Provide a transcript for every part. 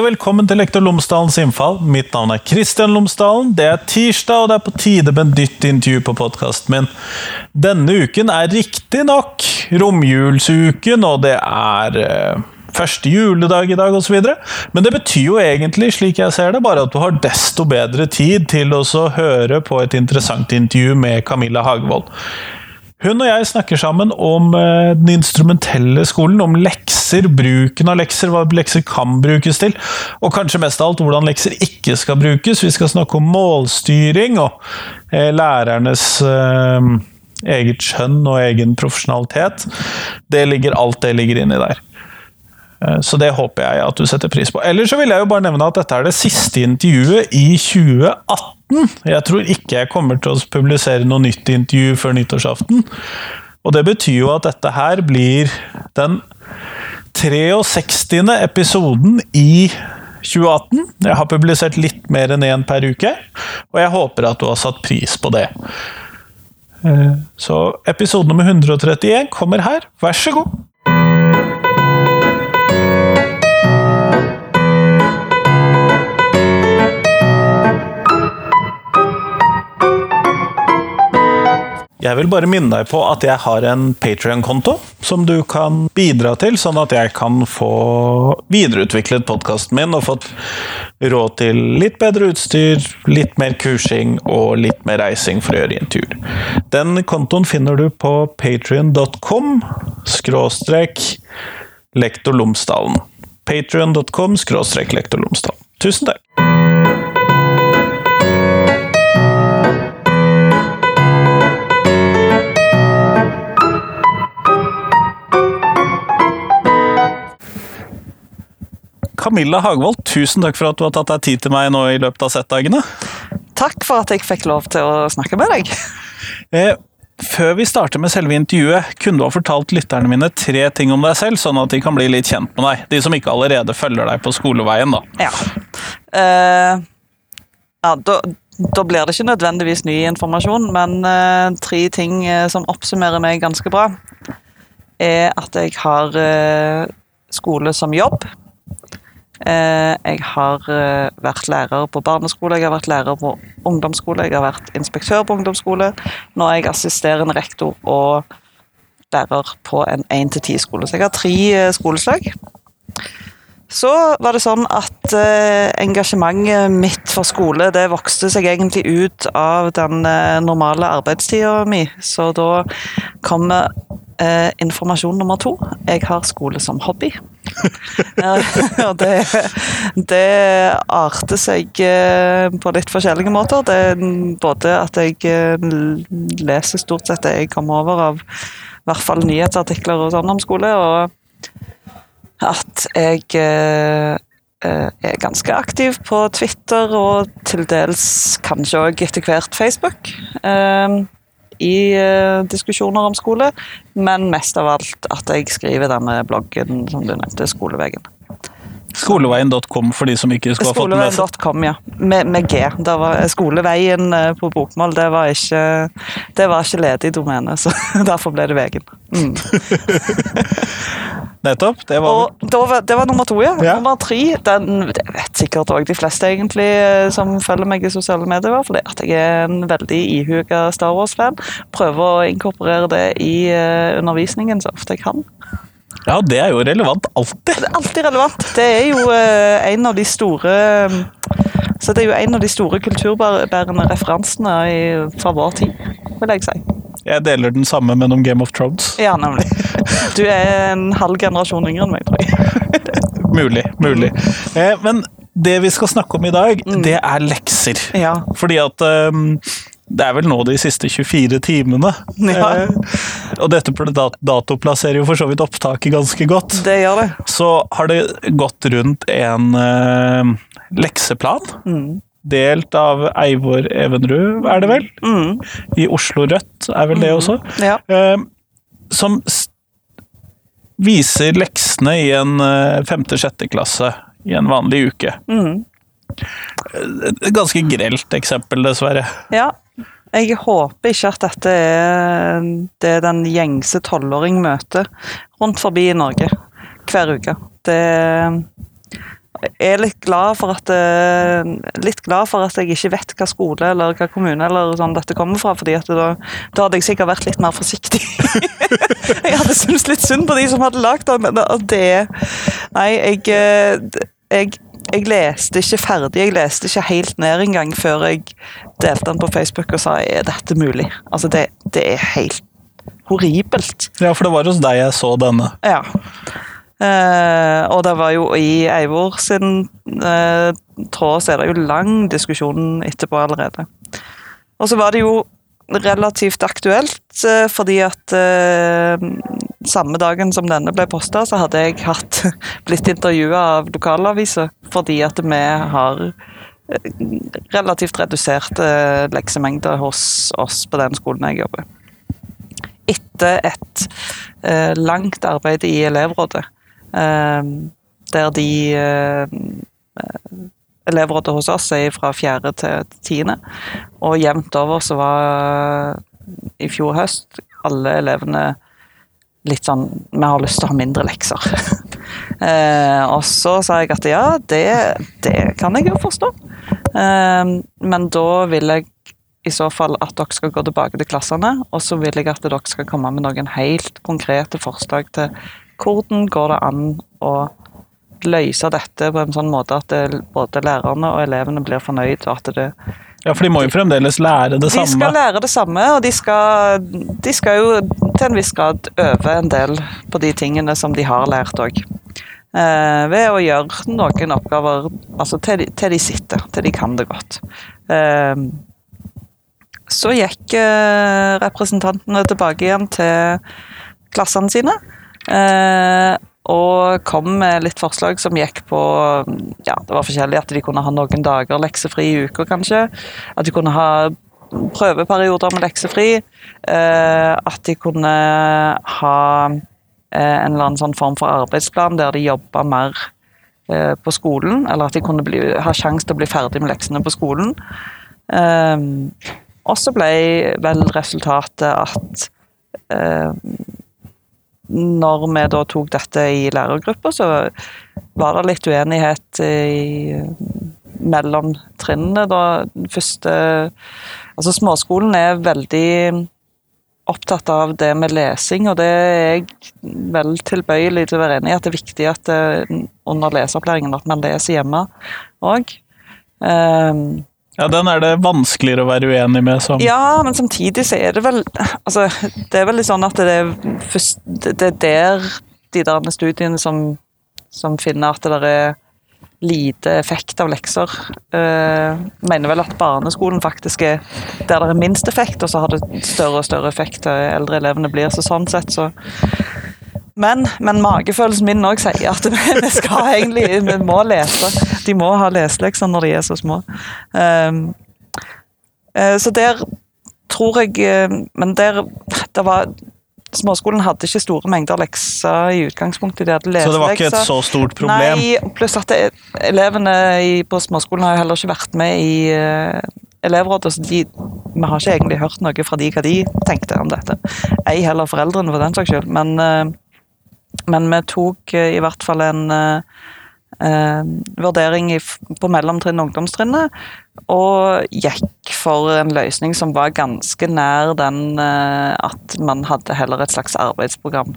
og velkommen til Lektor Lomsdalens innfall. Mitt navn er Kristian Lomsdalen. Det er tirsdag, og det er på tide med en nytt intervju på podkasten min. Denne uken er riktignok romjulsuken, og det er eh, første juledag i dag osv. Men det betyr jo egentlig, slik jeg ser det, bare at du har desto bedre tid til å høre på et interessant intervju med Camilla Hagvold. Hun og jeg snakker sammen om eh, den instrumentelle skolen, om lekser, bruken av lekser, hva lekser kan brukes til, og kanskje mest av alt hvordan lekser ikke skal brukes. Vi skal snakke om målstyring og eh, lærernes eh, eget skjønn og egen profesjonalitet. Det ligger, alt det ligger inni der. Så det håper jeg at du setter pris på. Eller så vil jeg jo bare nevne at dette er det siste intervjuet i 2018. Jeg tror ikke jeg kommer til å publisere noe nytt intervju før nyttårsaften. Og det betyr jo at dette her blir den 63. episoden i 2018. Jeg har publisert litt mer enn én per uke, og jeg håper at du har satt pris på det. Eh, så episode nummer 131 kommer her. Vær så god! Jeg vil bare minne deg på at jeg har en Patrion-konto som du kan bidra til, sånn at jeg kan få videreutviklet podkasten min og fått råd til litt bedre utstyr, litt mer kursing og litt mer reising for å gjøre intervjuer. Den kontoen finner du på patrion.com skråstrek lektor Lomsdalen. Patrion.com skråstrek lektor Lomsdalen. Tusen takk! Camilla Hagvold, tusen takk for at du har tatt deg tid til meg nå i løpet av settdagene. Takk for at jeg fikk lov til å snakke med deg. Eh, før vi starter med selve intervjuet, kunne du ha fortalt lytterne mine tre ting om deg selv, sånn at de kan bli litt kjent med deg? De som ikke allerede følger deg på skoleveien, da. Ja. Uh, ja da, da, blir det ikke nødvendigvis ny informasjon, men uh, tre ting uh, som oppsummerer meg ganske bra, er at jeg har skole som jobb. Eh, jeg har eh, vært lærer på barneskole, jeg har vært lærer på ungdomsskole, jeg har vært inspektør på ungdomsskole. Nå er jeg assisterende rektor og lærer på en 1-10-skole. Så jeg har tre eh, skoleslag. Så var det sånn at engasjementet mitt for skole det vokste seg egentlig ut av den normale arbeidstida mi. Så da kom Eh, informasjon nummer to. Jeg har skole som hobby. og det, det arter seg eh, på litt forskjellige måter. Det er både at jeg eh, leser stort sett det jeg kommer over av i hvert fall nyhetsartikler og sånn om skole, og at jeg er ganske aktiv på Twitter og til dels kanskje òg etter hvert Facebook i uh, diskusjoner om skole, men mest av alt at jeg skriver denne bloggen som du nevnte, Skolevegen. Skoleveien.com for de som ikke skulle ha fått med seg Skoleveien.com, ja. Med, med G. Var, skoleveien eh, på bokmål, det var ikke, det var ikke ledig domene, så derfor ble det Vegen. Mm. Nettopp. Det var, var, det var nummer to, ja. ja. Nummer tre den det vet sikkert òg de fleste egentlig eh, som følger meg i sosiale medier, fordi at jeg er en veldig ihuga Star Wars-fan. Prøver å inkorporere det i uh, undervisningen så ofte jeg kan. Ja, det er jo relevant alltid. Det er alltid relevant. Det er jo uh, en av de store Så det er jo en av de store kulturbærende referansene fra vår tid, vil jeg si. Jeg deler den samme, men om Game of Thrones. Ja, nemlig. Du er en halv generasjon yngre enn meg, tror jeg. mulig. Mulig. Eh, men det vi skal snakke om i dag, mm. det er lekser. Ja. Fordi at um, det er vel nå de siste 24 timene. Ja. Eh, og dette dato plasserer jo for så vidt opptaket ganske godt. Det gjør det. Så har det gått rundt en uh, lekseplan. Mm delt av Eivor Evenrud, er det vel? Mm. I Oslo Rødt er vel det mm. også. Ja. Eh, som viser leksene i en eh, femte-sjette klasse i en vanlig uke. Mm. Et ganske grelt eksempel, dessverre. Ja. Jeg håper ikke at dette er det den gjengse tolvåring møter rundt forbi i Norge hver uke. Det er litt glad for at eh, Litt glad for at jeg ikke vet hva skole eller hva kommune eller sånn dette kommer fra, fordi at da, da hadde jeg sikkert vært litt mer forsiktig. jeg hadde syntes litt synd på de som hadde lagd den, det Nei, jeg, eh, jeg jeg leste ikke ferdig, jeg leste ikke helt ned engang før jeg delte den på Facebook og sa er dette mulig? Altså, det, det er helt horribelt. Ja, for det var hos deg jeg så denne. Ja. Eh, og det var jo i Eivor sin eh, tråd, så er det jo lang diskusjon etterpå allerede. Og så var det jo relativt aktuelt, eh, fordi at eh, samme dagen som denne ble posta, så hadde jeg hatt, blitt intervjua av lokalaviser, fordi at vi har eh, relativt reduserte leksemengder hos oss på den skolen jeg jobber. Etter et eh, langt arbeid i elevrådet, der de eh, Elevrådet hos oss er fra fjerde til tiende, og jevnt over så var i fjor høst alle elevene litt sånn Vi har lyst til å ha mindre lekser. eh, og så sa jeg at ja, det, det kan jeg jo forstå. Eh, men da vil jeg i så fall at dere skal gå tilbake til klassene, og så vil jeg at dere skal komme med noen helt konkrete forslag til hvordan går det an å løse dette på en sånn måte at det, både lærerne og elevene blir fornøyd, og at det Ja, for de må jo fremdeles lære det de samme. skal lære det samme, og de skal, de skal jo til en viss grad øve en del på de tingene som de har lært òg. Eh, ved å gjøre noen oppgaver altså til, de, til de sitter, til de kan det godt. Eh, så gikk eh, representantene tilbake igjen til klassene sine. Eh, og kom med litt forslag som gikk på ja, det var forskjellig. At de kunne ha noen dager leksefri i uka, kanskje. At de kunne ha prøveperioder med leksefri. Eh, at de kunne ha eh, en eller annen sånn form for arbeidsplan der de jobba mer på skolen. Eller at de kunne bli, ha sjanse til å bli ferdig med leksene på skolen. Og så ble vel resultatet at når vi da tok dette i lærergruppa, så var det litt uenighet i, mellom trinnene. Da første Altså, småskolen er veldig opptatt av det med lesing, og det er jeg vel tilbøyelig til å være enig i at det er viktig at eh, under leseopplæringen at man leser hjemme òg. Ja, den er det vanskeligere å være uenig med som Ja, men samtidig så er det vel altså, Det er vel litt sånn at det er, først, det er der de der studiene som, som finner at det er lite effekt av lekser, uh, mener vel at barneskolen faktisk er der det er minst effekt, og så har det større og større effekt til eldre elevene blir. Så sånn sett så men, men magefølelsen min òg sier at vi, skal egentlig vi må lese. De må ha leselekser når de er så små. Um, uh, så der tror jeg uh, Men der det var Småskolen hadde ikke store mengder lekser i utgangspunktet. De hadde Så det var ikke et så stort problem? Nei, pluss at det, elevene i, på småskolen har jo heller ikke vært med i uh, elevrådet, så de, vi har ikke egentlig hørt noe fra de hva de tenkte om dette. Ei heller foreldrene, for den saks skyld. Men, uh, men vi tok uh, i hvert fall en uh, uh, vurdering i, på mellomtrinn og ungdomstrinnet, og gikk for en løsning som var ganske nær den eh, at man hadde heller et slags arbeidsprogram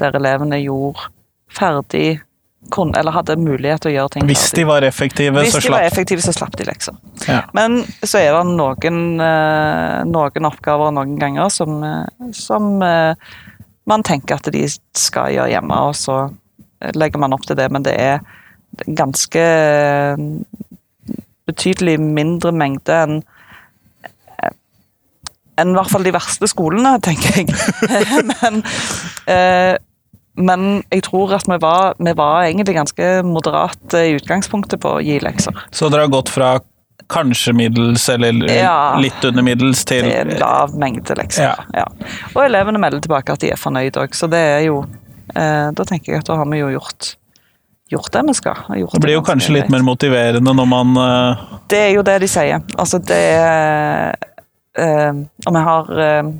der elevene gjorde ferdig kun, eller hadde mulighet til å gjøre ting Hvis de var effektive, Hvis så de var slapp effektive, så slapp de lekser. ja. Men så er det noen, eh, noen oppgaver noen ganger som, eh, som eh, man tenker at de skal gjøre hjemme, og så legger man opp til det, men det er ganske eh, betydelig mindre mengde enn eh, enn i hvert fall de verste skolene, tenker jeg. men, eh, men jeg tror at vi var, vi var egentlig ganske moderate i utgangspunktet på å gi lekser. Så dere har gått fra kanskje middels, eller Ja. litt under middels, til Det lav mengde lekser. Ja. Ja. Og elevene melder tilbake at de er fornøyd òg, så det er jo eh, Da tenker jeg at da har vi jo gjort, gjort det vi skal. Det blir jo ganske kanskje litt mer motiverende når man eh, Det er jo det de sier. Altså, det eh, Og vi har eh,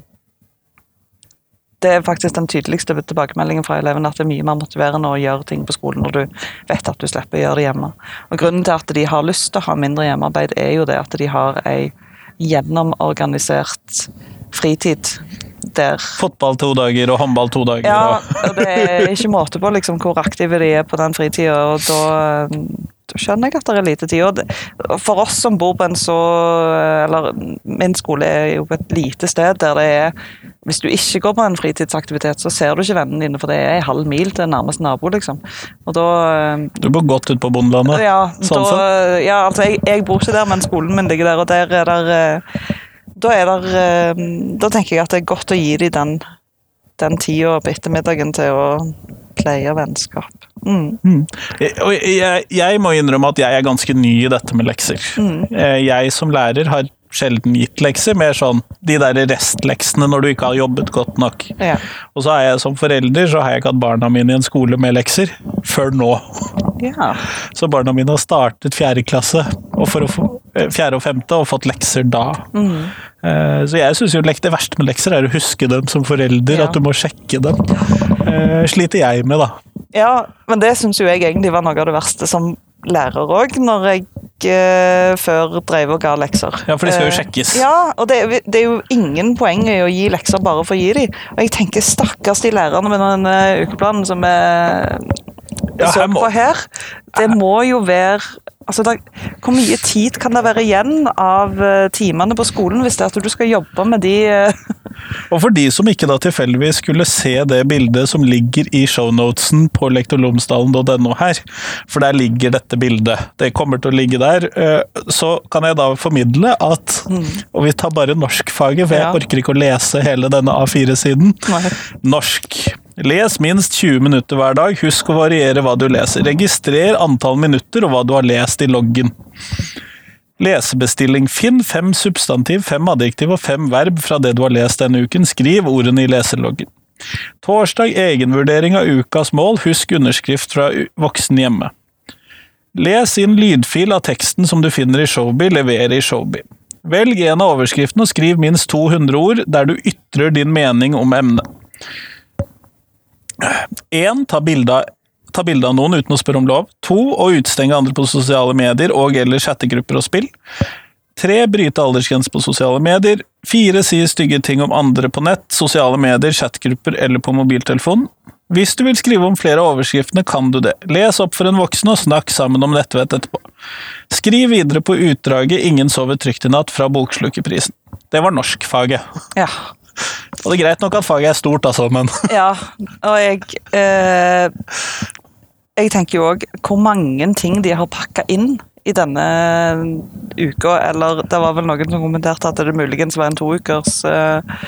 det er faktisk den tydeligste tilbakemeldingen fra elevene, at det er mye mer motiverende å gjøre ting på skolen når du vet at du slipper å gjøre det hjemme. Og Grunnen til at de har lyst til å ha mindre hjemmearbeid, er jo det at de har ei gjennomorganisert fritid der Fotball to dager og håndball to dager. Ja, og... det er ikke måte på liksom, hvor aktive de er på den fritida, og da, da skjønner jeg at det er lite tid. Og for oss som bor på en så Eller min skole er jo på et lite sted der det er Hvis du ikke går på en fritidsaktivitet, så ser du ikke vennene dine, for det er en halv mil til nærmeste nabo, liksom. Og da Du bor godt ute på bondelandet? Ja, sånn da, ja altså jeg, jeg bor ikke der, men skolen min ligger der, og der er der da er der, Da tenker jeg at det er godt å gi dem den, den tida på ettermiddagen til å pleie vennskap. Mm. Mm. Jeg, jeg, må innrømme at jeg er ganske ny i dette med lekser. Mm. Jeg som lærer har sjelden gitt lekser, mer sånn de der restleksene når du ikke har jobbet godt nok. Ja. Og så har jeg som forelder så har jeg ikke hatt barna mine i en skole med lekser før nå. Ja. Så barna mine har startet fjerde klasse, og for å få, fjerde og femte, og fått lekser da. Mm. Så jeg syns jo det verste med lekser er å huske dem som forelder, Ja. at du må sjekke dem. Eh, sliter jeg med, da. ja, men det syns jo jeg egentlig var noe av det verste som lærer òg, når jeg eh, før drev og ga lekser. Ja, for de skal jo Eh, sjekkes. Ja, og det, det er jo ingen poeng i å gi lekser bare for å gi dem. Og jeg tenker stakkars de lærerne med den eh, ukeplanen som er Ja, her må- på her. Det må jo være Altså, da, Hvor mye tid kan det være igjen av eh, timene på skolen hvis det er at du skal jobbe med de eh, Og for de som ikke da tilfeldigvis skulle se det bildet som ligger i shownotesen på lektorlomsdalen.no her, for der ligger dette bildet. Det kommer til å ligge der. eh, Så kan jeg da formidle at Og vi tar bare norskfaget, for jeg orker ikke å lese hele denne A4-siden. Norsk. Les minst 20 minutter hver dag. Husk å variere hva du leser. Registrer antall minutter og hva du har lest i loggen. Lesebestilling. Finn fem substantiv, fem adjektiv og fem verb fra det du har lest denne uken. Skriv ordene i leseloggen. Torsdag egenvurdering av ukas mål. Husk underskrift fra voksen hjemme. Les inn lydfil av teksten som du finner i Showby, levere i Showby. Velg en av overskriftene og skriv minst 200 ord der du ytrer din mening om emnet. 1. Ta bilde av, noen uten å spørre om lov. 2. Å utestenge andre på sosiale medier og eller chattegrupper og spill. 3. Bryte aldersgrense på sosiale medier. 4. Si stygge ting om andre på nett, sosiale medier, chatgrupper eller på mobiltelefon. Hvis du vil skrive om flere av overskriftene, kan du det. Les opp for en voksen og snakk sammen om nettvett etterpå. Skriv videre på utdraget 'Ingen sover trygt i natt' fra Bokslukerprisen. Det var norskfaget. Ja. Og det er greit nok at faget er stort, altså, men Ja, og jeg eh, Jeg tenker jo òg hvor mange ting de har pakka inn i denne uka. Eller det var vel noen som kommenterte at det muligens var en toukers eh,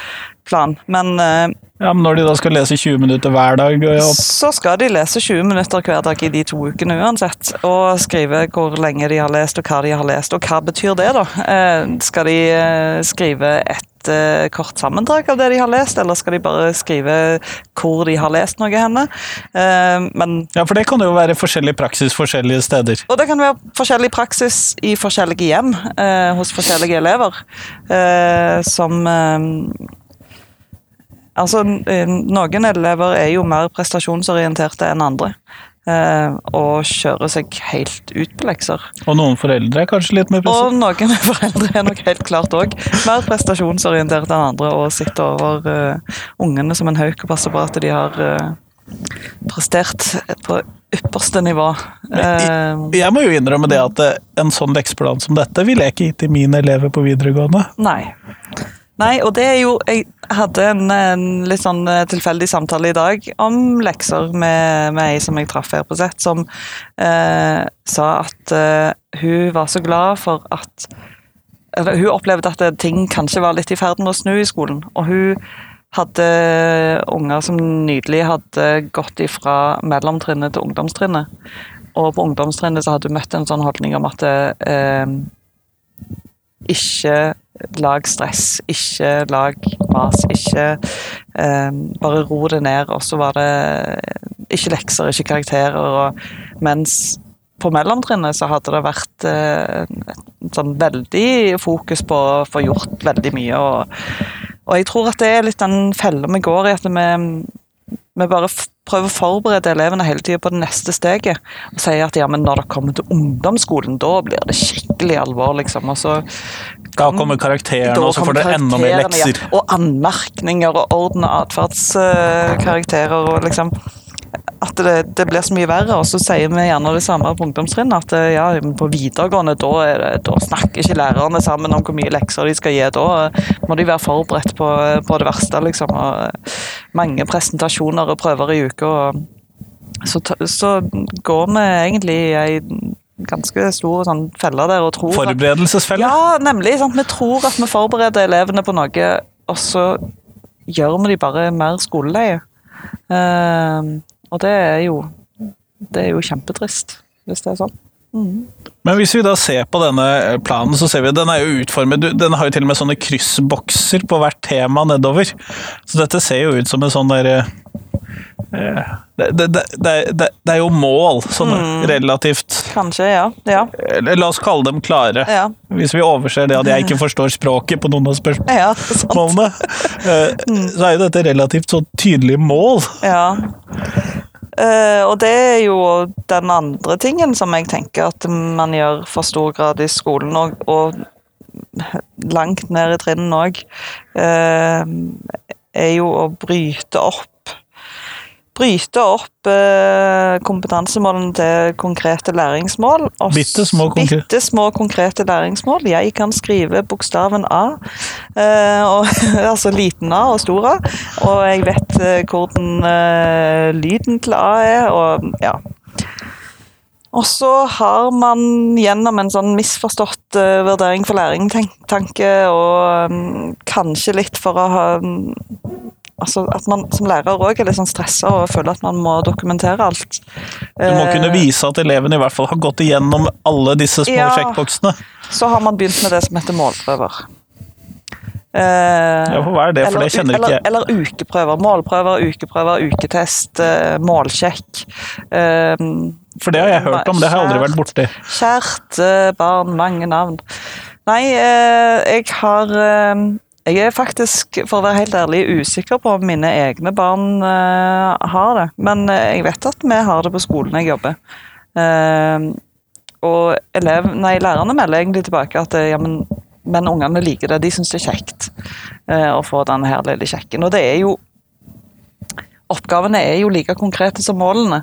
plan. Men eh, Ja, men når de da skal lese 20 minutter hver dag opp så skal de lese 20 minutter hver dag i de to ukene uansett. Og skrive hvor lenge de har lest og hva de har lest. Og hva betyr det, da? Eh, skal de eh, skrive et eh, kort sammendrag av det de har lest, eller skal de bare skrive hvor de har lest noe henne? Eh, men Ja, for det kan jo være forskjellig praksis forskjellige steder. og det kan være forskjellig praksis i forskjellige hjem eh, hos forskjellige elever. Eh, som eh, Altså, eh, noen elever er jo mer prestasjonsorienterte enn andre. Eh, og kjører seg helt ut på lekser. Og noen foreldre er kanskje litt mer Og noen foreldre er nok helt klart òg mer prestasjonsorienterte enn andre og sitter over uh, ungene som en hauk og passer på at de har uh, prestert på ypperste nivå. Uh, Jeg må jo innrømme det at en sånn lekseplan som dette ville jeg ikke gitt til mine elever på videregående. Nei. Nei, og det er jo Jeg hadde en, en litt sånn eh, tilfeldig samtale i dag om lekser med, med ei som jeg traff her på sett, som eh, sa at eh, hun var så glad for at eller, Hun opplevde at ting kanskje var litt i ferd med å snu i skolen. Og hun hadde unger som nydelig hadde gått ifra mellomtrinnet til ungdomstrinnet. Og på ungdomstrinnet så hadde hun møtt en sånn holdning om at eh, ikke lag stress, ikke lag mas, ikke eh, Bare ro det ned, og så var det ikke lekser, ikke karakterer. Og, mens på mellomtrinnet så hadde det vært et sånn veldig fokus på å få gjort veldig mye. og Og jeg tror at det er litt den fella vi går i, at vi, vi bare prøver å forberede elevene hele tida på det neste steget. Og sier at ja, men når dere kommer til ungdomsskolen, da blir det skikkelig alvor, liksom. Og så Da kommer karakterene, og så får dere enda mer lekser. Ja, og anmerkninger og orden og atferdskarakterer og liksom at det, det blir så mye verre, og så sier vi gjerne det samme på ungdomstrinnet. At ja, på videregående da, er det, da snakker ikke lærerne sammen om hvor mye lekser de skal gi. Da må de være forberedt på, på det verste, liksom. Og mange presentasjoner og prøver i uka. Så, så går vi egentlig i ei ganske stor sånn felle der og tror Forberedelsesfelle. ja, nemlig. Sant? Vi tror at vi forbereder elevene på noe, og så gjør vi de bare mer skoleleie. Uh, og det er jo Det er jo kjempetrist, hvis det er sånn. Men hvis vi da ser på denne planen, så ser vi at den er jo utformet Den har jo til og med sånne kryssbokser på hvert tema nedover. Så dette ser jo ut som en sånn derre eh, det, det, det, det, det, er jo mål, sånne Mm. relativt Kanskje, ja. Ja. La oss kalle dem klare. Ja, Hvis vi overser det at jeg ikke forstår språket på noen av spørsmålene. ja eh, så er jo dette relativt så tydelige mål. Ja. Eh, og det er jo den andre tingen som jeg tenker at man gjør for stor grad i skolen, og, og langt ned i trinnen òg, er jo å bryte opp Bryte opp eh, kompetansemålene til konkrete læringsmål. Bitte små konkre- bitte små konkrete læringsmål. Jeg kan skrive bokstaven A, eh, og, altså liten A og stor A, og jeg vet eh, hvordan eh, lyden til A er, og ja. Og så har man gjennom en sånn misforstått uh, vurdering for læring-tanke, og um, kanskje litt for å ha mm, Altså at man som lærer òg er litt sånn stressa og føler at man må dokumentere alt. Du må kunne Eh, vise at elevene i hvert fall har gått igjennom alle disse små Ja. sjekkboksene. Så har man begynt med det som heter målprøver. Eh, Ja, hva er det? For eller, det kjenner ikke jeg. eller ukeprøver. Målprøver, ukeprøver, uketest, eh, målsjekk. For det har jeg hørt om, det har jeg aldri vært borti. Kjært barn, mange navn. Nei, jeg har Jeg er faktisk, for å være helt ærlig, usikker på om mine egne barn uh, har det. Men uh, jeg vet at vi har det på skolen jeg jobber. Uh, og elev, nei, lærerne melder egentlig tilbake at ja, men, men ungene liker det. De syns det er kjekt å få denne her lille kjekken. Og det er jo Oppgavene er jo like konkrete som målene.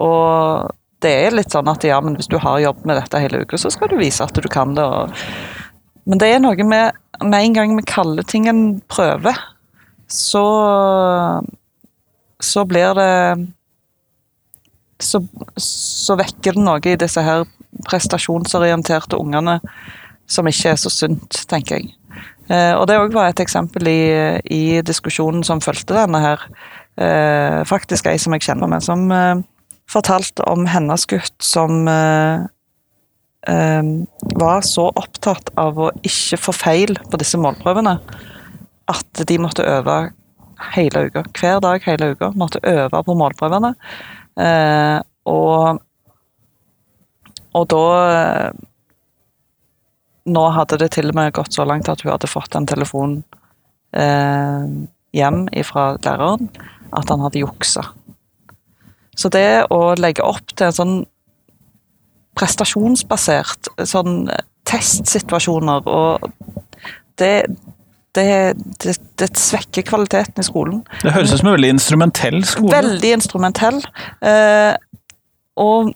Og det er litt sånn at ja, men hvis du har jobbet med dette hele uka, så skal du vise at du kan det. Og... Men det er noe med Med en gang vi kaller ting en prøve, så Så blir det så, så vekker det noe i disse her prestasjonsorienterte ungene som ikke er så sunt, tenker jeg. Eh, og det òg var et eksempel i, i diskusjonen som fulgte denne her. Eh, faktisk ei som jeg kjenner med, som eh, fortalte om hennes gutt som var så opptatt av å ikke få feil på disse målprøvene at de måtte øve hele uka. Hver dag hele uka. Måtte øve på målprøvene. Eh, og, og da eh, Nå hadde det til og med gått så langt at hun hadde fått en telefon eh, hjem fra læreren at han hadde juksa. Så det å legge opp til en sånn prestasjonsbasert sånn testsituasjoner og det, det, det, det svekker kvaliteten i skolen. Det høres ut som en veldig instrumentell skole. Veldig instrumentell. Eh, og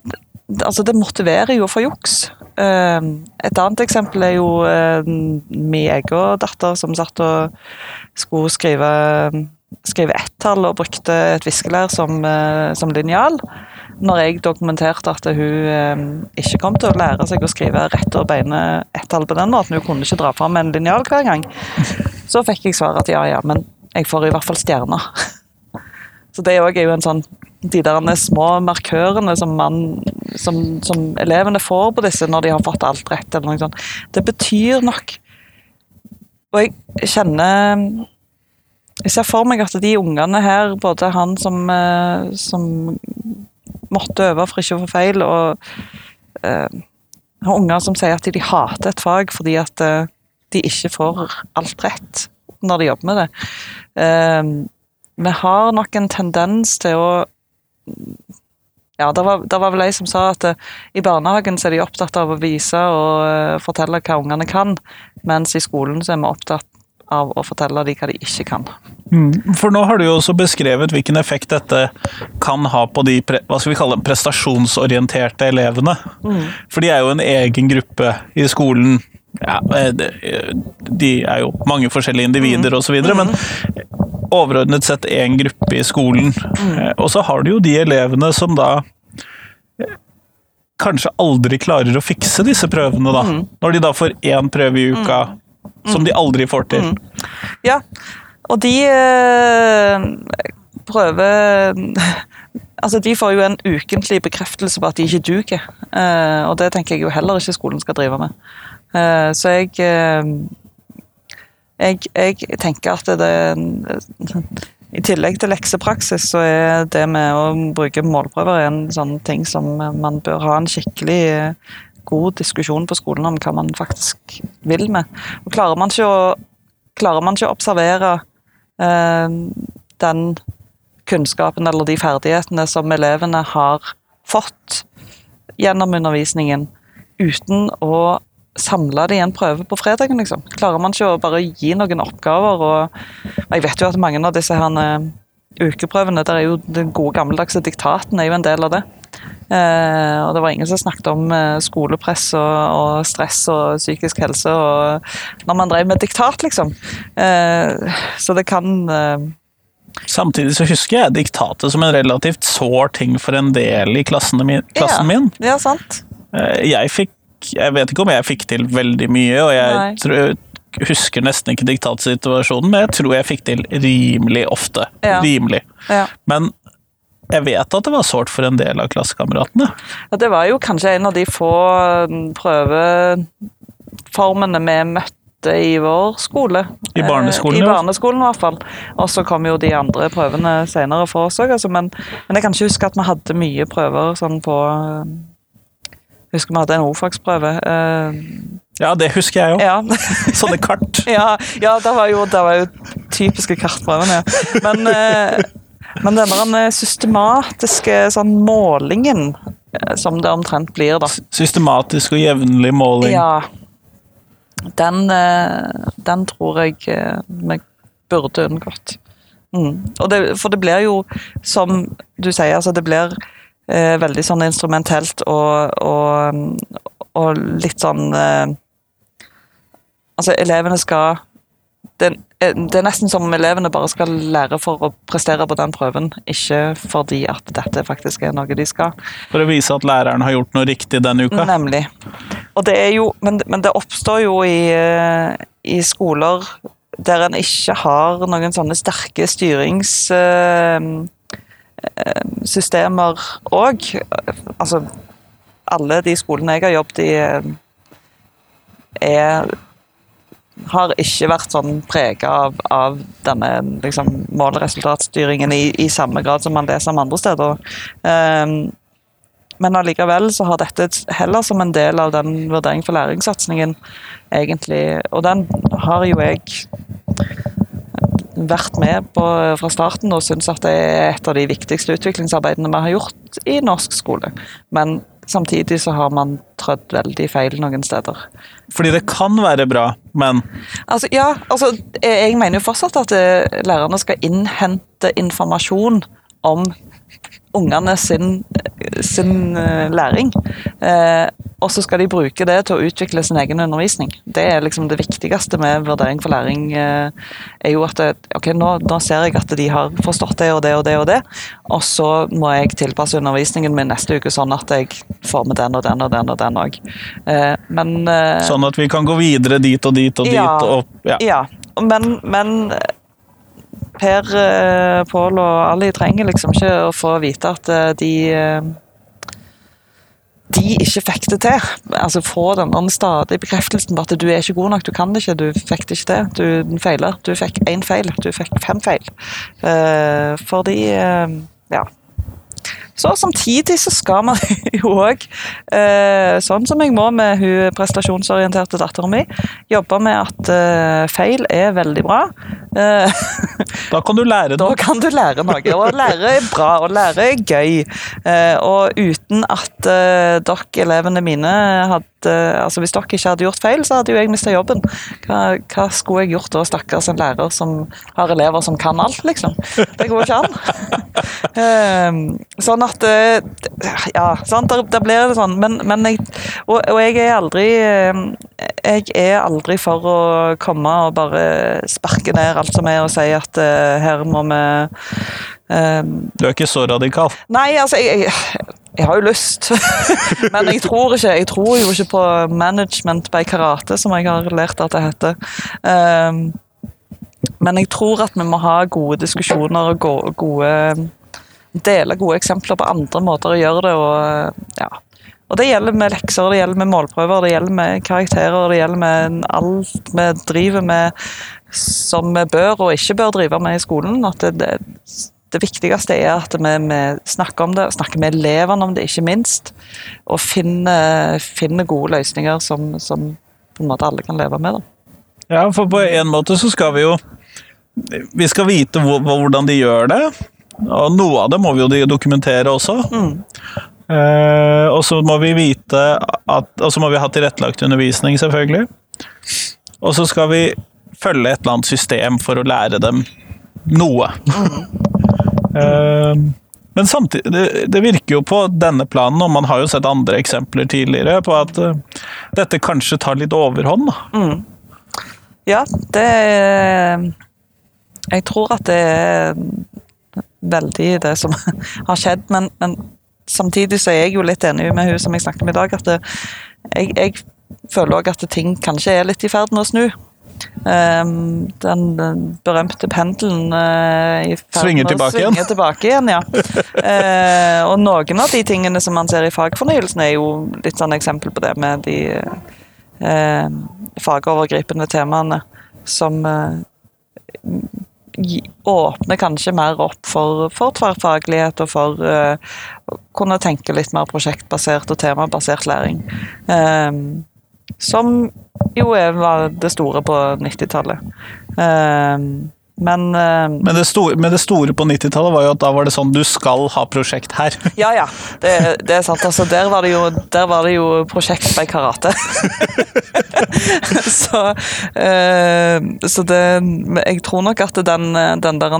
altså, det motiverer jo for juks. Eh, et annet eksempel er jo eh, min egen datter som satt og skulle skrive, skrive ett-tall og brukte et viskelær som, eh, som linjal. Når jeg dokumenterte at hun eh, ikke kom til å lære seg å skrive rett og beine ett-tall på den måten, hun kunne ikke dra fram en linjal hver gang, så fikk jeg svar at ja, ja, men jeg får i hvert fall stjerner. Så det òg er jo en sånn De der små markørene som, man, som, som elevene får på disse når de har fått alt rett, eller noe sånt, det betyr nok. Og jeg kjenner Jeg ser for meg at de ungene her, både han som, eh, som måtte øve for ikke å få feil, og eh, har unger som sier at de hater et fag fordi at eh, de ikke får alt rett. når de jobber med det. Eh, vi har nok en tendens til å ja, det var, det var vel ei som sa at eh, i barnehagen så er de opptatt av å vise og eh, fortelle hva ungene kan, mens i skolen så er vi opptatt av å fortelle dem hva de ikke kan. Mm, For nå har du jo også beskrevet hvilken effekt dette kan ha på de hva skal vi kalle det, prestasjonsorienterte elevene. For de er jo en egen gruppe i skolen. Ja, eh, de- de er jo mange forskjellige individer osv., videre, men overordnet sett én gruppe i skolen. Mm. Og så har du jo de elevene som da eh, kanskje aldri klarer å fikse disse prøvene, da. Når de da får én prøve i uka som de aldri får til. Ja, og de eh, prøver Altså, De får jo en ukentlig bekreftelse på at de ikke duger. Eh, og det tenker jeg jo heller ikke skolen skal drive med. Eh, så jeg, jeg Jeg tenker at det I tillegg til leksepraksis, så er det med å bruke målprøver en sånn ting som man bør ha en skikkelig god diskusjon på skolen om hva man faktisk vil med. Og klarer man ikke å, man ikke å observere den kunnskapen eller de ferdighetene som elevene har fått gjennom undervisningen, uten å samle det i en prøve på fredagen, liksom. Klarer man ikke å bare gi noen oppgaver og Jeg vet jo at mange av disse her eh, ukeprøvene, der er jo den gode gammeldagse diktaten er jo en del av det. Eh, og det var ingen som snakket om eh, skolepress og, og stress og psykisk helse og når man drev med diktat, liksom. Eh, så det kan Samtidig så husker jeg diktatet som en relativt sår ting for en del i min, klassen ja, min. Ja, sant. Eh, Jeg fikk Jeg vet ikke om jeg fikk til veldig mye, og jeg tror, husker nesten ikke diktatsituasjonen, men jeg tror jeg fikk til rimelig ofte. Ja. Rimelig. Ja. Men jeg vet at det var sårt for en del av klassekameratene. Ja, det var jo kanskje en av de få mm, prøveformene vi møtte i vår skole. I barneskolen, Eh, I barneskolen i hvert fall. Og så kom jo de andre prøvene senere for oss òg, altså. men, men jeg kan ikke huske at vi hadde mye prøver sånn på eh, Jeg husker vi hadde en ordfagsprøve. eh, Ja, det husker jeg jo. ja. Sånne kart. ja, ja det, var jo, det var jo typiske kartprøvene, ja. Men, eh, men den der eh, systematiske sånn målingen, eh, som det omtrent blir, da. Systematisk og jevnlig måling. Ja. Den, eh, den tror jeg eh, vi burde unngått. Mm. Det, for det blir jo, som du sier, altså det blir eh, veldig sånn instrumentelt og, og, og litt sånn eh, Altså, elevene skal det, det er nesten som om elevene bare skal lære for å prestere på den prøven, ikke fordi at dette faktisk er noe de skal. For å vise at læreren har gjort noe riktig denne uka. Nemlig. Og det er jo, men, men det oppstår jo i, eh, i skoler der en ikke har noen sånne sterke styringssystemer òg. Altså, alle de skolene jeg har jobbet i, eh, er har ikke vært sånn prega av, av denne liksom, mål-resultatstyringen i, i samme grad som man leser om andre steder. Um, men allikevel så har dette heller som en del av den vurdering for læringssatsingen, egentlig. Og den har jo jeg vært med på fra starten og syns at det er et av de viktigste utviklingsarbeidene vi har gjort i norsk skole. Men samtidig så har man trødd veldig feil noen steder. Fordi det kan være bra, men Altså, ja, altså, jeg mener jo fortsatt at eh, lærerne skal innhente informasjon om ungene sin, sin eh, læring. Eh, og så skal de bruke det til å utvikle sin egen undervisning. Det er liksom det viktigste med vurdering for læring. Eh, er jo at det, ok, nå, nå ser jeg at de har forstått det og det og det og det, og så må jeg tilpasse undervisningen min neste uke sånn at jeg får med den og den og den og den òg. Eh, men sånn at vi kan gå videre dit og dit og dit. Ja. Og, ja. ja, men, men Per, eh, Pål og Ali trenger liksom ikke å få vite at eh, de eh, de ikke fikk det til. Altså Få den stadige bekreftelsen på at du er ikke god nok, du kan det ikke, du fikk det ikke til. Du feiler. Du fikk én feil, du fikk fem feil. Fordi Ja. Så samtidig så skal man jo òg, sånn som jeg må med hun prestasjonsorienterte dattera mi, jobbe med at feil er veldig bra, Da kan du lære noe. Da kan du lære noe, og lære er bra, og lære er gøy. Eh, og uten at eh, dere, elevene mine, hadde Altså hvis dere ikke hadde gjort feil, så hadde jo jeg mista jobben. Hva, hva skulle jeg gjort da, stakkars en lærer som har elever som kan alt, liksom? Det går ikke an. Eh, sånn at eh, Ja, sant, der, der blir det sånn. Men, men jeg og, og jeg er aldri eh, Jeg er aldri for å komme og bare sparke ned alt som er, og si at uh, her må vi eh, Du er ikke så radikal. Nei, altså, jeg, jeg, jeg har jo lyst. Men jeg tror ikke Jeg tror jo ikke på management by karate, som jeg har lært at det heter. Um, men jeg tror at vi må ha gode diskusjoner og go- gode Dele gode eksempler på andre måter å gjøre det. Og, ja. og det gjelder med lekser, det gjelder med målprøver, det gjelder med karakterer, det gjelder med alt vi driver med som vi bør og ikke bør drive med i skolen. At det, det, det viktigste er at vi, vi snakker om det, snakker med elevene om det, ikke minst. Og finner, finner gode løsninger som, som på en måte alle kan leve med. Da. Ja, for på en måte så skal vi jo Vi skal vite hvor, hvordan de gjør det. Og noe av det må vi jo dokumentere også. Eh, og så må vi vite at Og så må vi ha tilrettelagt undervisning, selvfølgelig. Og så skal vi følge et eller annet system for å lære dem noe. Eh, men samtidig, det, det virker jo på denne planen, og man har jo sett andre eksempler tidligere, på at eh, dette kanskje tar litt overhånd. Da. Ja, det Jeg tror at det er veldig det som har skjedd, men, men samtidig så er jeg jo litt enig med hun som jeg snakket med i dag, at det, jeg, jeg føler òg at ting kanskje er litt i ferd med å snu. Um, den, berømte pendelen uh, i Svinger tilbake svinge tilbake igjen. ja. uh, og noen av de tingene som man ser i fagfornyelsen, er jo litt sånn eksempel på det med de uh, fagovergripende temaene som eh, åpner kanskje mer opp for, for tverrfaglighet og for uh, å kunne tenke litt mer prosjektbasert og temabasert læring. Eh, som jo var det store på 90-tallet. Eh, men uh, Men det, store, men det store på 90-tallet var jo at da var det sånn du skal ha prosjekt her. Ja, ja. Det, det er sant. Altså, der var det jo, der var det jo prosjekt by karate. så uh, så det Jeg tror nok at den, den, der,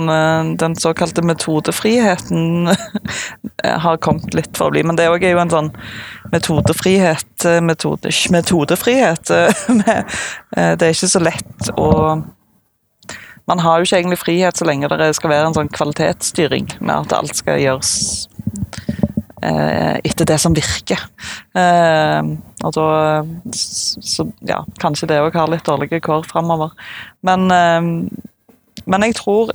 den såkalte metodefriheten har kommet litt for å bli. Men det òg er jo en sånn metodefrihet metode, Metodefrihet. eh, eh, Det er ikke så lett å man har jo ikke egentlig frihet så lenge det skal være en sånn kvalitetsstyring med at alt skal gjøres eh, etter det som virker. Eh, og da Så ja, kanskje det òg har litt dårlige kår framover. Men, eh, men jeg tror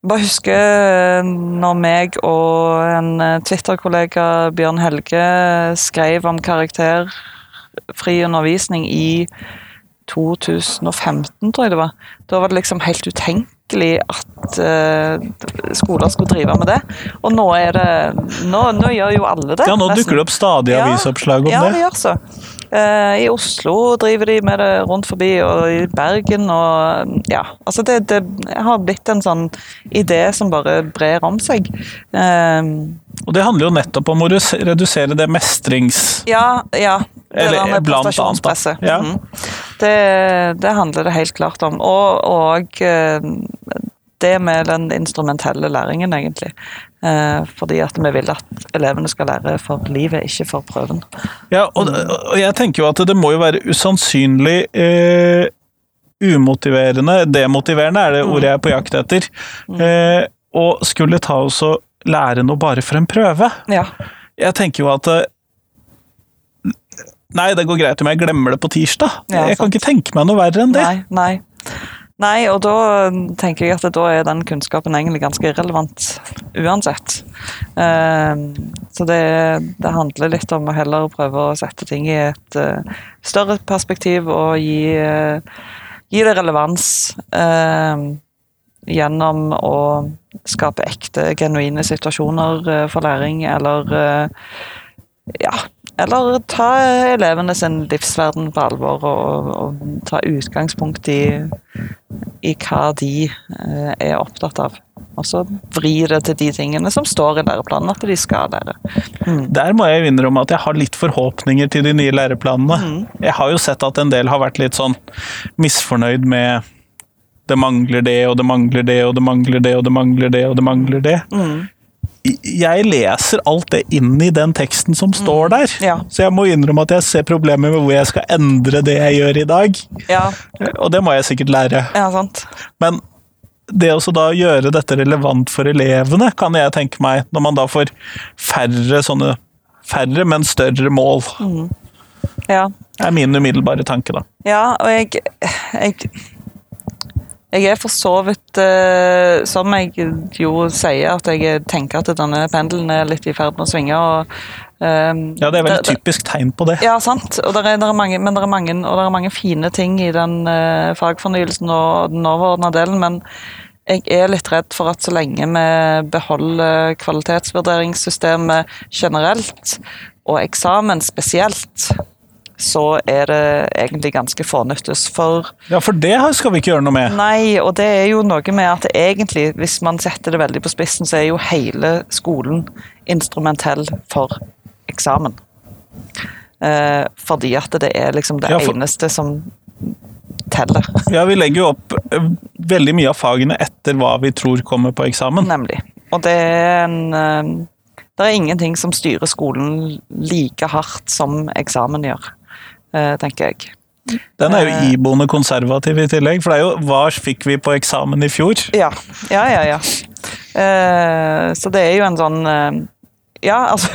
bare husker når meg og en eh, Twitter-kollega, Bjørn Helge, skrev om karakterfri undervisning i 2015, tror jeg det var. Da var det liksom helt utenkelig at uh, skoler skulle drive med det. Og nå er det Nå, nå gjør jo alle det. Ja, nå nesten. dukker det opp stadig Ja, avisoppslag om ja, det det. gjør så. Uh, I Oslo driver de med det rundt forbi, og i Bergen og Ja. Altså, det, det har blitt en sånn idé som bare brer om seg. Uh, Og det handler jo nettopp om å redusere det mestrings... ja, ja. Det Eller blant annet. Ja. Det, det handler det helt klart om. Og, og eh, det med den instrumentelle læringen, egentlig. Eh, fordi at vi vil at elevene skal lære for livet, ikke for prøven. Ja, og, og jeg tenker jo at det må jo være usannsynlig eh, umotiverende, demotiverende er det ordet jeg er på jakt etter, eh, og skulle ta oss og lære noe bare for en prøve. Ja. Jeg tenker jo at eh, Nei, det går greit om jeg glemmer det på tirsdag. Ja, jeg kan ikke tenke meg noe verre enn det. Nei, nei. Nei, og da tenker jeg at da er den kunnskapen egentlig ganske irrelevant uansett. Eh, så det, det handler litt om å heller prøve å sette ting i et eh, større perspektiv og gi, eh, gi det relevans. eh, gjennom å skape ekte, genuine situasjoner eh, for læring, eller ja, eller ta elevene sin livsverden på alvor og, og ta utgangspunkt i, i hva de eh, er opptatt av. Og så vri det til de tingene som står i læreplanen at de skal lære. Mm. Der må jeg innrømme at jeg har litt forhåpninger til de nye læreplanene. Mm. Jeg har jo sett at en del har vært litt sånn misfornøyd med det mangler det, og det mangler det, og det mangler det, og det mangler det, og det mangler det. Mm. Jeg leser alt det inn i den teksten som står der, Ja. så jeg må innrømme at jeg ser problemer med hvor jeg skal endre det jeg gjør i dag. Ja, Og det må jeg sikkert lære. ja, sant. Men det å da gjøre dette relevant for elevene, kan jeg tenke meg, når man da får færre sånne Færre, men større mål, Ja. er min umiddelbare tanke, da. Ja, og jeg, jeg Jeg er for så vidt eh, Som jeg jo sier, at jeg tenker at denne pendelen er litt i ferd med å svinge. og ehm, Ja, det er veldig det- typisk tegn på det. Ja, sant. Og der er, der er mange, men det er mange, og det er mange fine ting i den eh, fagfornyelsen og den overordna delen, men jeg er litt redd for at så lenge vi beholder kvalitetsvurderingssystemet generelt, og eksamen spesielt, så er det egentlig ganske fornyttes For Ja, for det skal vi ikke gjøre noe med. Nei, og det er jo noe med at egentlig, hvis man setter det veldig på spissen, så er jo hele skolen instrumentell for eksamen. Eh, fordi at det er liksom det Ja, for- eneste som teller, Ja, Vi legger jo opp eh, veldig mye av fagene etter hva vi tror kommer på eksamen. nemlig. Og det er en eh, Det er ingenting som styrer skolen like hardt som eksamen gjør, tenker jeg. Den er jo Eh. iboende konservativ i tillegg, for det er jo hva fikk vi på eksamen i fjor? Ja, ja, ja. ja. Eh, så det er jo en sånn eh, Ja, altså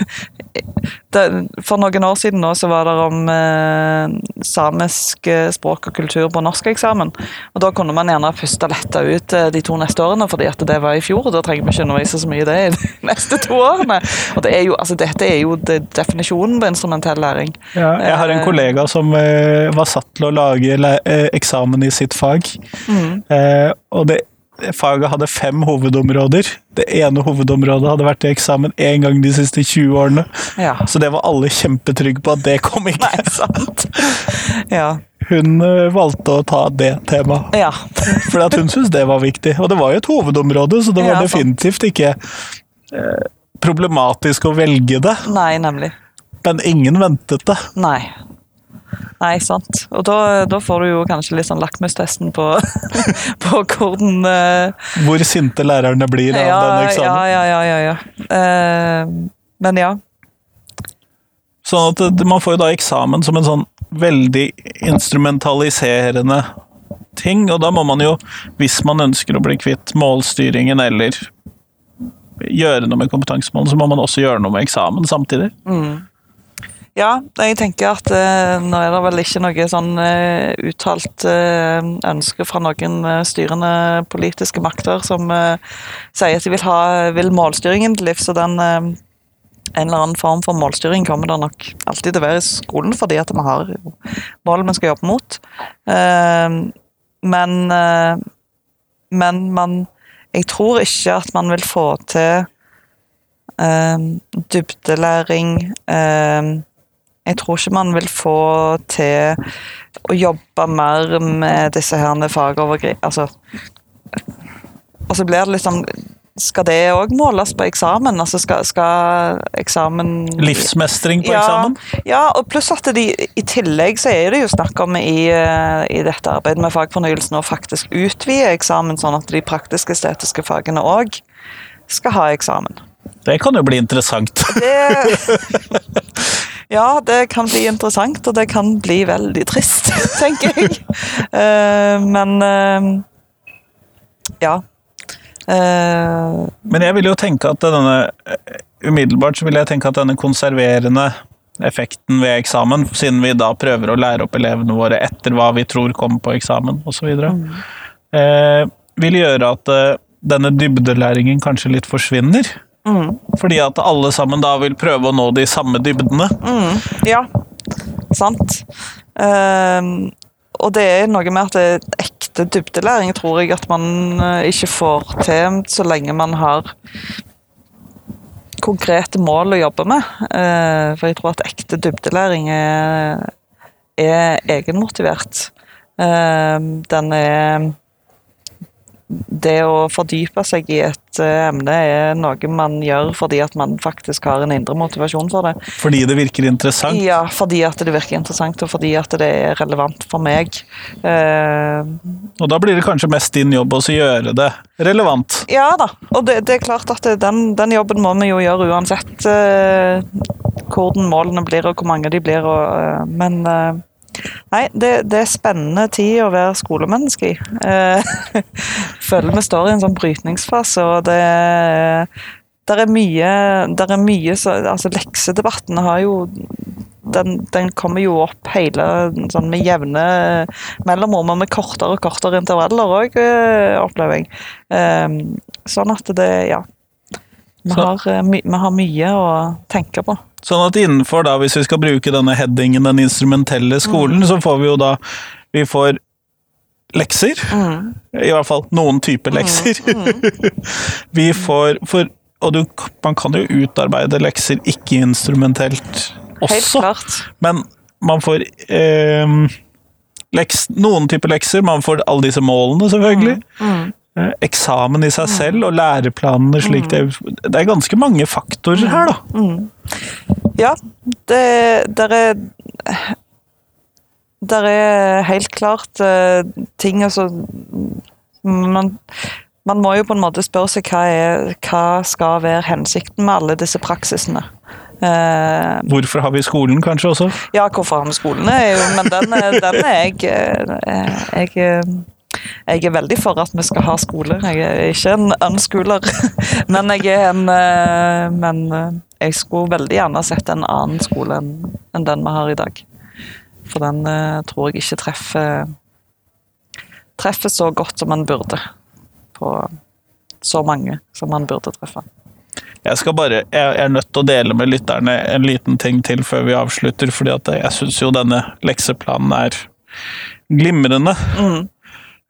For noen år siden nå så var det om eh, samisk eh, språk og kultur på norskeksamen. Og da kunne man gjerne puste letta ut eh, de to neste årene, fordi at det var i fjor. og Da trenger vi ikke undervise så mye i det i de neste to årene. Og det er jo, altså Dette er jo det, definisjonen på instrumentell læring. Ja, jeg har en Eh. kollega som eh, var satt til å lage eksamen i sitt fag. Mm. Eh, og det faget hadde fem hovedområder. Det ene hovedområdet hadde vært i eksamen én gang de siste 20 årene. Ja. Så det var alle kjempetrygge på at det kom ikke. Nei, sant. Ja. Hun eh, valgte å ta det temaet. ja. for hun syntes det var viktig. Og det var jo et hovedområde, så det var definitivt ikke eh, problematisk å velge det. Nei, nemlig. Men ingen ventet det. Nei. Nei, sant. Og da, da får du jo kanskje litt sånn lakmustesten på, på hvordan uh, Hvor sinte lærerne blir av ja, denne eksamen. ja, ja, ja, ja. Eh, men ja. Sånn at man får jo da eksamen som en sånn veldig instrumentaliserende ting, og da må man jo, hvis man ønsker å bli kvitt målstyringen eller gjøre noe med kompetansemålene, så må man også gjøre noe med eksamen samtidig. Ja, jeg tenker at eh, nå er det vel ikke noe sånn eh, uttalt eh, ønske fra noen eh, styrende politiske makter som eh, sier at de vil ha vil målstyringen til livs, og den eh, en eller annen form for målstyring kommer det nok alltid til å være i skolen, fordi at vi har mål vi skal jobbe mot. Men men man Jeg tror ikke at man vil få til dybdelæring Jeg tror ikke man vil få til å jobbe mer med disse her fagovergrip... Altså Og så blir det liksom Skal det òg måles på eksamen? Altså skal, skal eksamen Livsmestring på ja, eksamen. Ja, og pluss at de, i tillegg så er det jo snakk om i, eh, i dette arbeidet med fagfornyelsen å faktisk utvide eksamen, sånn at de praktisk-estetiske fagene òg skal ha eksamen. Det kan jo bli interessant. Det Ja, det kan bli interessant, og det kan bli veldig trist, tenker jeg. Uh, men uh, ja. Uh, Men jeg vil jo tenke at denne Umiddelbart så vil jeg tenke at denne konserverende effekten ved eksamen, siden vi da prøver å lære opp elevene våre etter hva vi tror kommer på eksamen osv., Mm. eh, vil gjøre at denne dybdelæringen kanskje litt forsvinner. Mm, Fordi at alle sammen da vil prøve å nå de samme dybdene. mm, ja, sant. Eh, og det er noe med at det er ekte dybdelæring tror jeg at man eh, ikke får til så lenge man har konkrete mål å jobbe med. Uh, for jeg tror at ekte dybdelæring er, er egenmotivert. Uh, den er det å fordype seg i et eh, emne er noe man gjør fordi at man faktisk har en indre motivasjon for det. Fordi det virker interessant? Ja, fordi at det virker interessant, og fordi at det er relevant for meg. Eh, og da blir det kanskje mest din jobb å gjøre det relevant? Ja da, og det, det er klart at den, den, jobben må vi jo gjøre uansett eh, hvordan målene blir og hvor mange de blir, og, eh, men Nei, det, det, er spennende tid å være skolemenneske i. Eh, føler vi står i en sånn brytningsfase, og det der er mye, der er mye så, altså Leksedebatten har jo den, den, kommer jo opp hele sånn med jevne mellomrom, og med kortere og kortere intervaller òg, eh, opplever jeg. Eh, sånn at det, ja. Vi har, vi har mye å tenke på. Sånn at innenfor, da, hvis vi skal bruke denne headingen, den instrumentelle skolen, mm. så får vi jo da Vi får lekser. Mm. I hvert fall noen typer mm. lekser. Mm. vi får for, Og du, man kan jo utarbeide lekser ikke-instrumentelt også, Helt klart. men man får eh, leks, noen typer lekser. Man får alle disse målene, selvfølgelig. Mm. mm. Eh, eksamen i seg selv og læreplanene slik det Det er ganske mange faktorer her, da. Mm. Ja, det der er Der er helt klart uh, ting altså man, man må jo på en måte spørre seg hva, er, hva skal være hensikten med alle disse praksisene. Uh, hvorfor har vi skolen, kanskje også? Ja, hvorfor har vi skolen? Men den, den er jeg, jeg jeg er veldig for at vi skal ha skole. Jeg er ikke en unschooler, men jeg er en eh, Men eh, jeg skulle veldig gjerne sett en annen skole enn den vi har i dag. For den eh, tror jeg ikke treffer treffer så godt som man burde. På så mange som man burde treffe. Jeg skal bare, jeg er nødt til å dele med lytterne en liten ting til før vi avslutter, fordi at jeg syns jo denne lekseplanen er glimrende. Mm.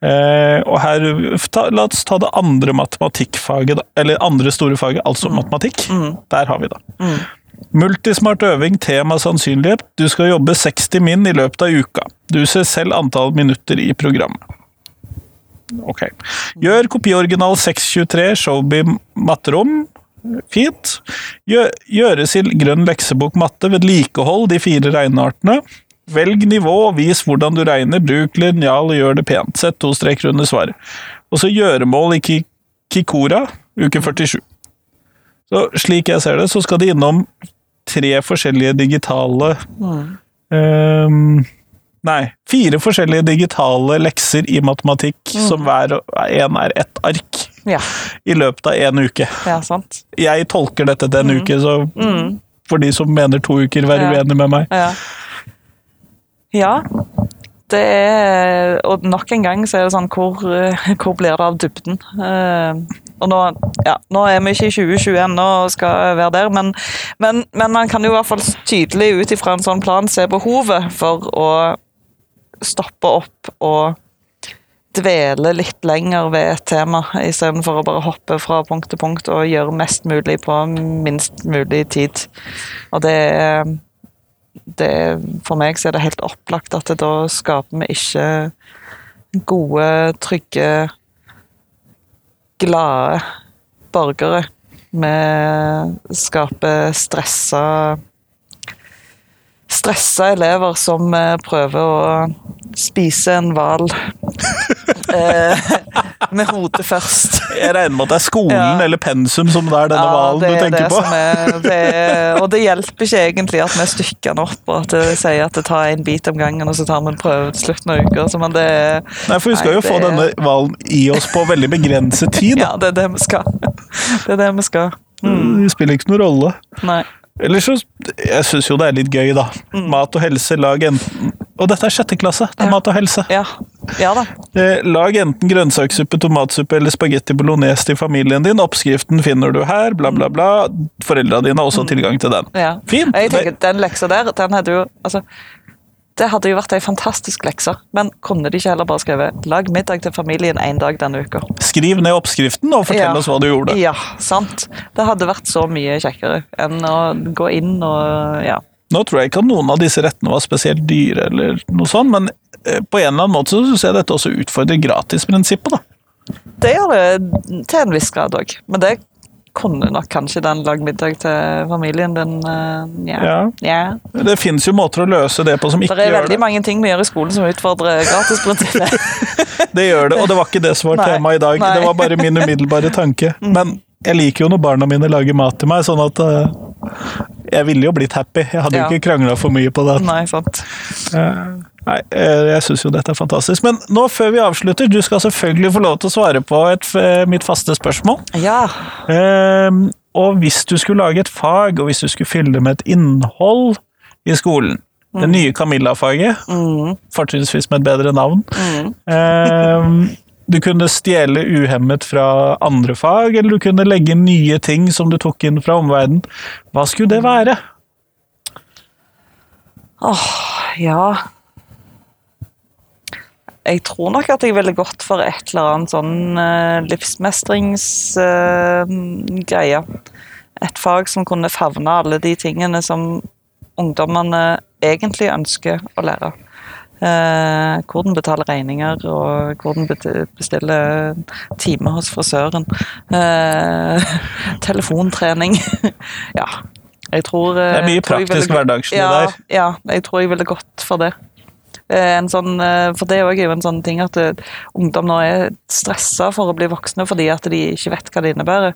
Eh, og her, ta, La oss ta det andre matematikkfaget, eller andre store faget, altså mm. matematikk. Mm. Der har vi det. Mm. Multismart øving, tema sannsynlighet. Du skal jobbe 60 min i løpet av uka. Du ser selv antall minutter i programmet. Ok. Gjør kopioriginal 623, Showby matterom. Fint. Gjøres i grønn leksebok matte, vedlikehold de fire regneartene. Velg nivå, vis hvordan du regner, bruk linjal og gjør det pent. Sett to streker under svaret. Og så gjøremål i Kikora, uke 47. Så slik jeg ser det, så skal de innom tre forskjellige digitale mm. um, Nei, fire forskjellige digitale lekser i matematikk, mm. som hver en er ett ark. Ja. I løpet av én uke. Ja, sant. Jeg tolker dette til en mm. uke, så mm. for de som mener to uker, vær ja. uenig med meg. Ja. Ja. Det er, og nok en gang så er det sånn Hvor, hvor blir det av dybden? Uh, og nå, ja, nå er vi ikke i 2020 ennå og skal være der, men, men, men, man kan jo i hvert fall tydelig ut ifra en sånn plan se behovet for å stoppe opp og dvele litt lenger ved et tema, istedenfor å bare hoppe fra punkt til punkt og gjøre mest mulig på minst mulig tid. Og det er det, for meg så er det helt opplagt at da skaper vi ikke gode, trygge, glade borgere. Vi skaper stressa stressa elever som eh, prøver å spise en hval eh, med hodet først. Jeg regner med at det er skolen ja. eller pensum som det er denne hvalen ja, du tenker på. Er, det er, og det hjelper ikke egentlig at vi stykker den opp og at det sier at det tar en bit om gangen, og så tar vi en prøve til slutten av uka. Men det, nei, for vi skal nei, jo få denne hvalen i oss på veldig begrenset tid. Da. Ja, det er det vi skal. Det er det vi skal. Mm. Det spiller ikke noen rolle. Nei. Eller så Jeg syns jo det er litt gøy, da. Mm. Mat og helse, lag enten Og dette er sjette klasse! Det er ja. mat og helse. Ja. ja da. Eh, lag enten grønnsakssuppe, tomatsuppe eller spagetti bolognese til familien din. Oppskriften finner du her, bla, bla, bla. Foreldra dine har også mm. tilgang til den. Ja. Fint! Jeg tenker, Den leksa der, den hadde jo Altså Det hadde jo vært ei fantastisk lekse, men kunne de ikke heller bare skrevet 'lag middag til familien én dag denne uka'? Skriv ned oppskriften og fortell Ja. oss hva du gjorde. Ja, sant. Det hadde vært så mye kjekkere enn å gå inn og ja. Nå tror jeg ikke at noen av disse rettene var spesielt dyre, eller noe sånt, men eh, på en eller annen måte så syns jeg dette også utfordrer gratisprinsippet. da. Det gjør det til en viss grad òg, men det kunne nok kanskje den lag middag til familien din eh, ja. Ja. ja. Det finnes jo måter å løse det på som ikke gjør Det Det er veldig mange ting vi gjør i skolen som utfordrer gratisprinsippet. Det gjør det, og det var ikke det som var temaet i dag. Nei. Det var bare min umiddelbare tanke. Men jeg liker jo når barna mine lager mat til meg, sånn at eh, jeg ville jo blitt happy. Jeg hadde Ja. jo ikke krangla for mye på det. Nei, sant. Eh, Nei, eh, jeg syns jo dette er fantastisk. Men nå før vi avslutter, du skal selvfølgelig få lov til å svare på et, eh, mitt faste spørsmål. Ja. Ehm, og hvis du skulle lage et fag, og hvis du skulle fylle det med et innhold i skolen Det nye Camilla-faget, Mm, fortrinnsvis med et bedre navn. mm. Du kunne stjele uhemmet fra andre fag, eller du kunne legge nye ting som du tok inn fra omverdenen. Hva skulle det være? Ja Jeg tror nok at jeg ville gått for et eller annet sånn uh, livsmestringsgreie. et fag som kunne favne alle de tingene som ungdommene egentlig ønsker å lære. Eh, hvordan betale regninger, og hvordan bestille time hos frisøren. Eh, telefontrening. ja. Jeg tror Det er mye praktisk ville- hverdagslig ja, der. Ja, jeg tror jeg ville gått for det. Eh, En sånn, eh, for det er jo en sånn ting at eh, ungdom nå er stressa for å bli voksne fordi at de ikke vet hva det innebærer.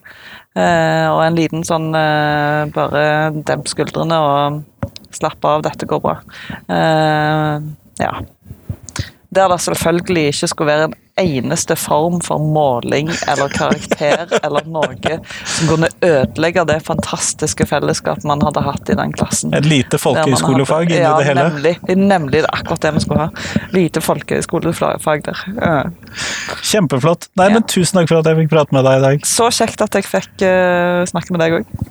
Eh, Og en liten sånn eh, bare demp skuldrene og slapp av, dette går bra. Ja. Der det selvfølgelig ikke skulle være en eneste form for måling eller karakter eller noe som kunne ødelegge det fantastiske fellesskapet man hadde hatt i den klassen. Et lite folkehøyskolefag inni ja, det hele? Nemlig, nemlig det er akkurat det vi skulle ha. Lite folkehøyskolefag der. Ja. Kjempeflott. Nei, men Tusen takk for at jeg fikk prate med deg i dag. Så kjekt at jeg fikk uh, snakke med deg òg.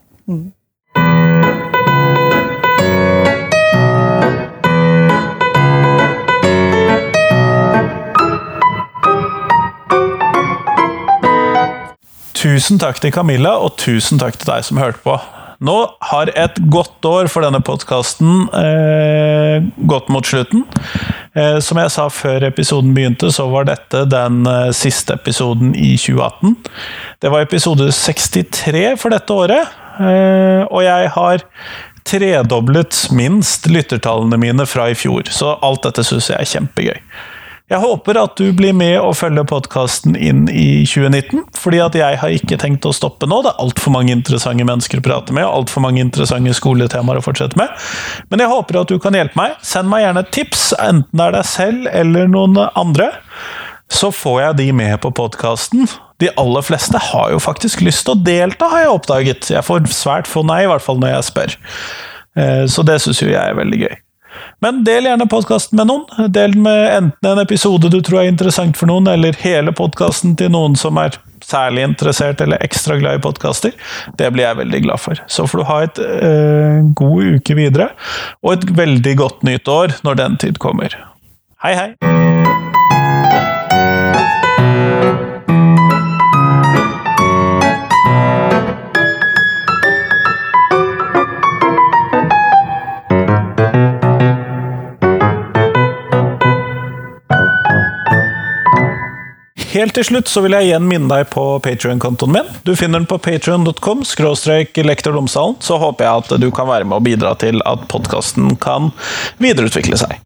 Tusen takk til Camilla, og tusen takk til deg som hørte på. Nå har et godt år for denne podkasten eh, gått mot slutten. Eh, som jeg sa før episoden begynte, så var dette den eh, siste episoden i 2018. Det var episode 63 for dette året, eh, og jeg har tredoblet minst lyttertallene mine fra i fjor, så alt dette syns jeg er kjempegøy. Jeg håper at du blir med og følger podkasten inn i 2019, fordi at jeg har ikke tenkt å stoppe nå. Det er altfor mange interessante mennesker å prate med, og altfor mange interessante skoletemaer å fortsette med. Men jeg håper at du kan hjelpe meg. Send meg gjerne et tips, enten det er deg selv eller noen andre. Så får jeg de med på podkasten. De aller fleste har jo faktisk lyst til å delta, har jeg oppdaget. Jeg får svært få nei, i hvert fall når jeg spør. Eh, Så det syns jo jeg er veldig gøy. Men del gjerne podkasten med noen. Del den med enten en episode du tror er interessant for noen, eller hele podkasten til noen som er særlig interessert eller ekstra glad i podkaster. Det blir jeg veldig glad for. Så får du ha et eh, god uke videre, og et veldig godt nytt år når den tid kommer. Hei, hei! Helt til slutt så vil jeg igjen minne deg på Patrion-kontoen min. Du finner den på patrion.com skråstrek. Så håper jeg at du kan være med og bidra til at podkasten kan videreutvikle seg.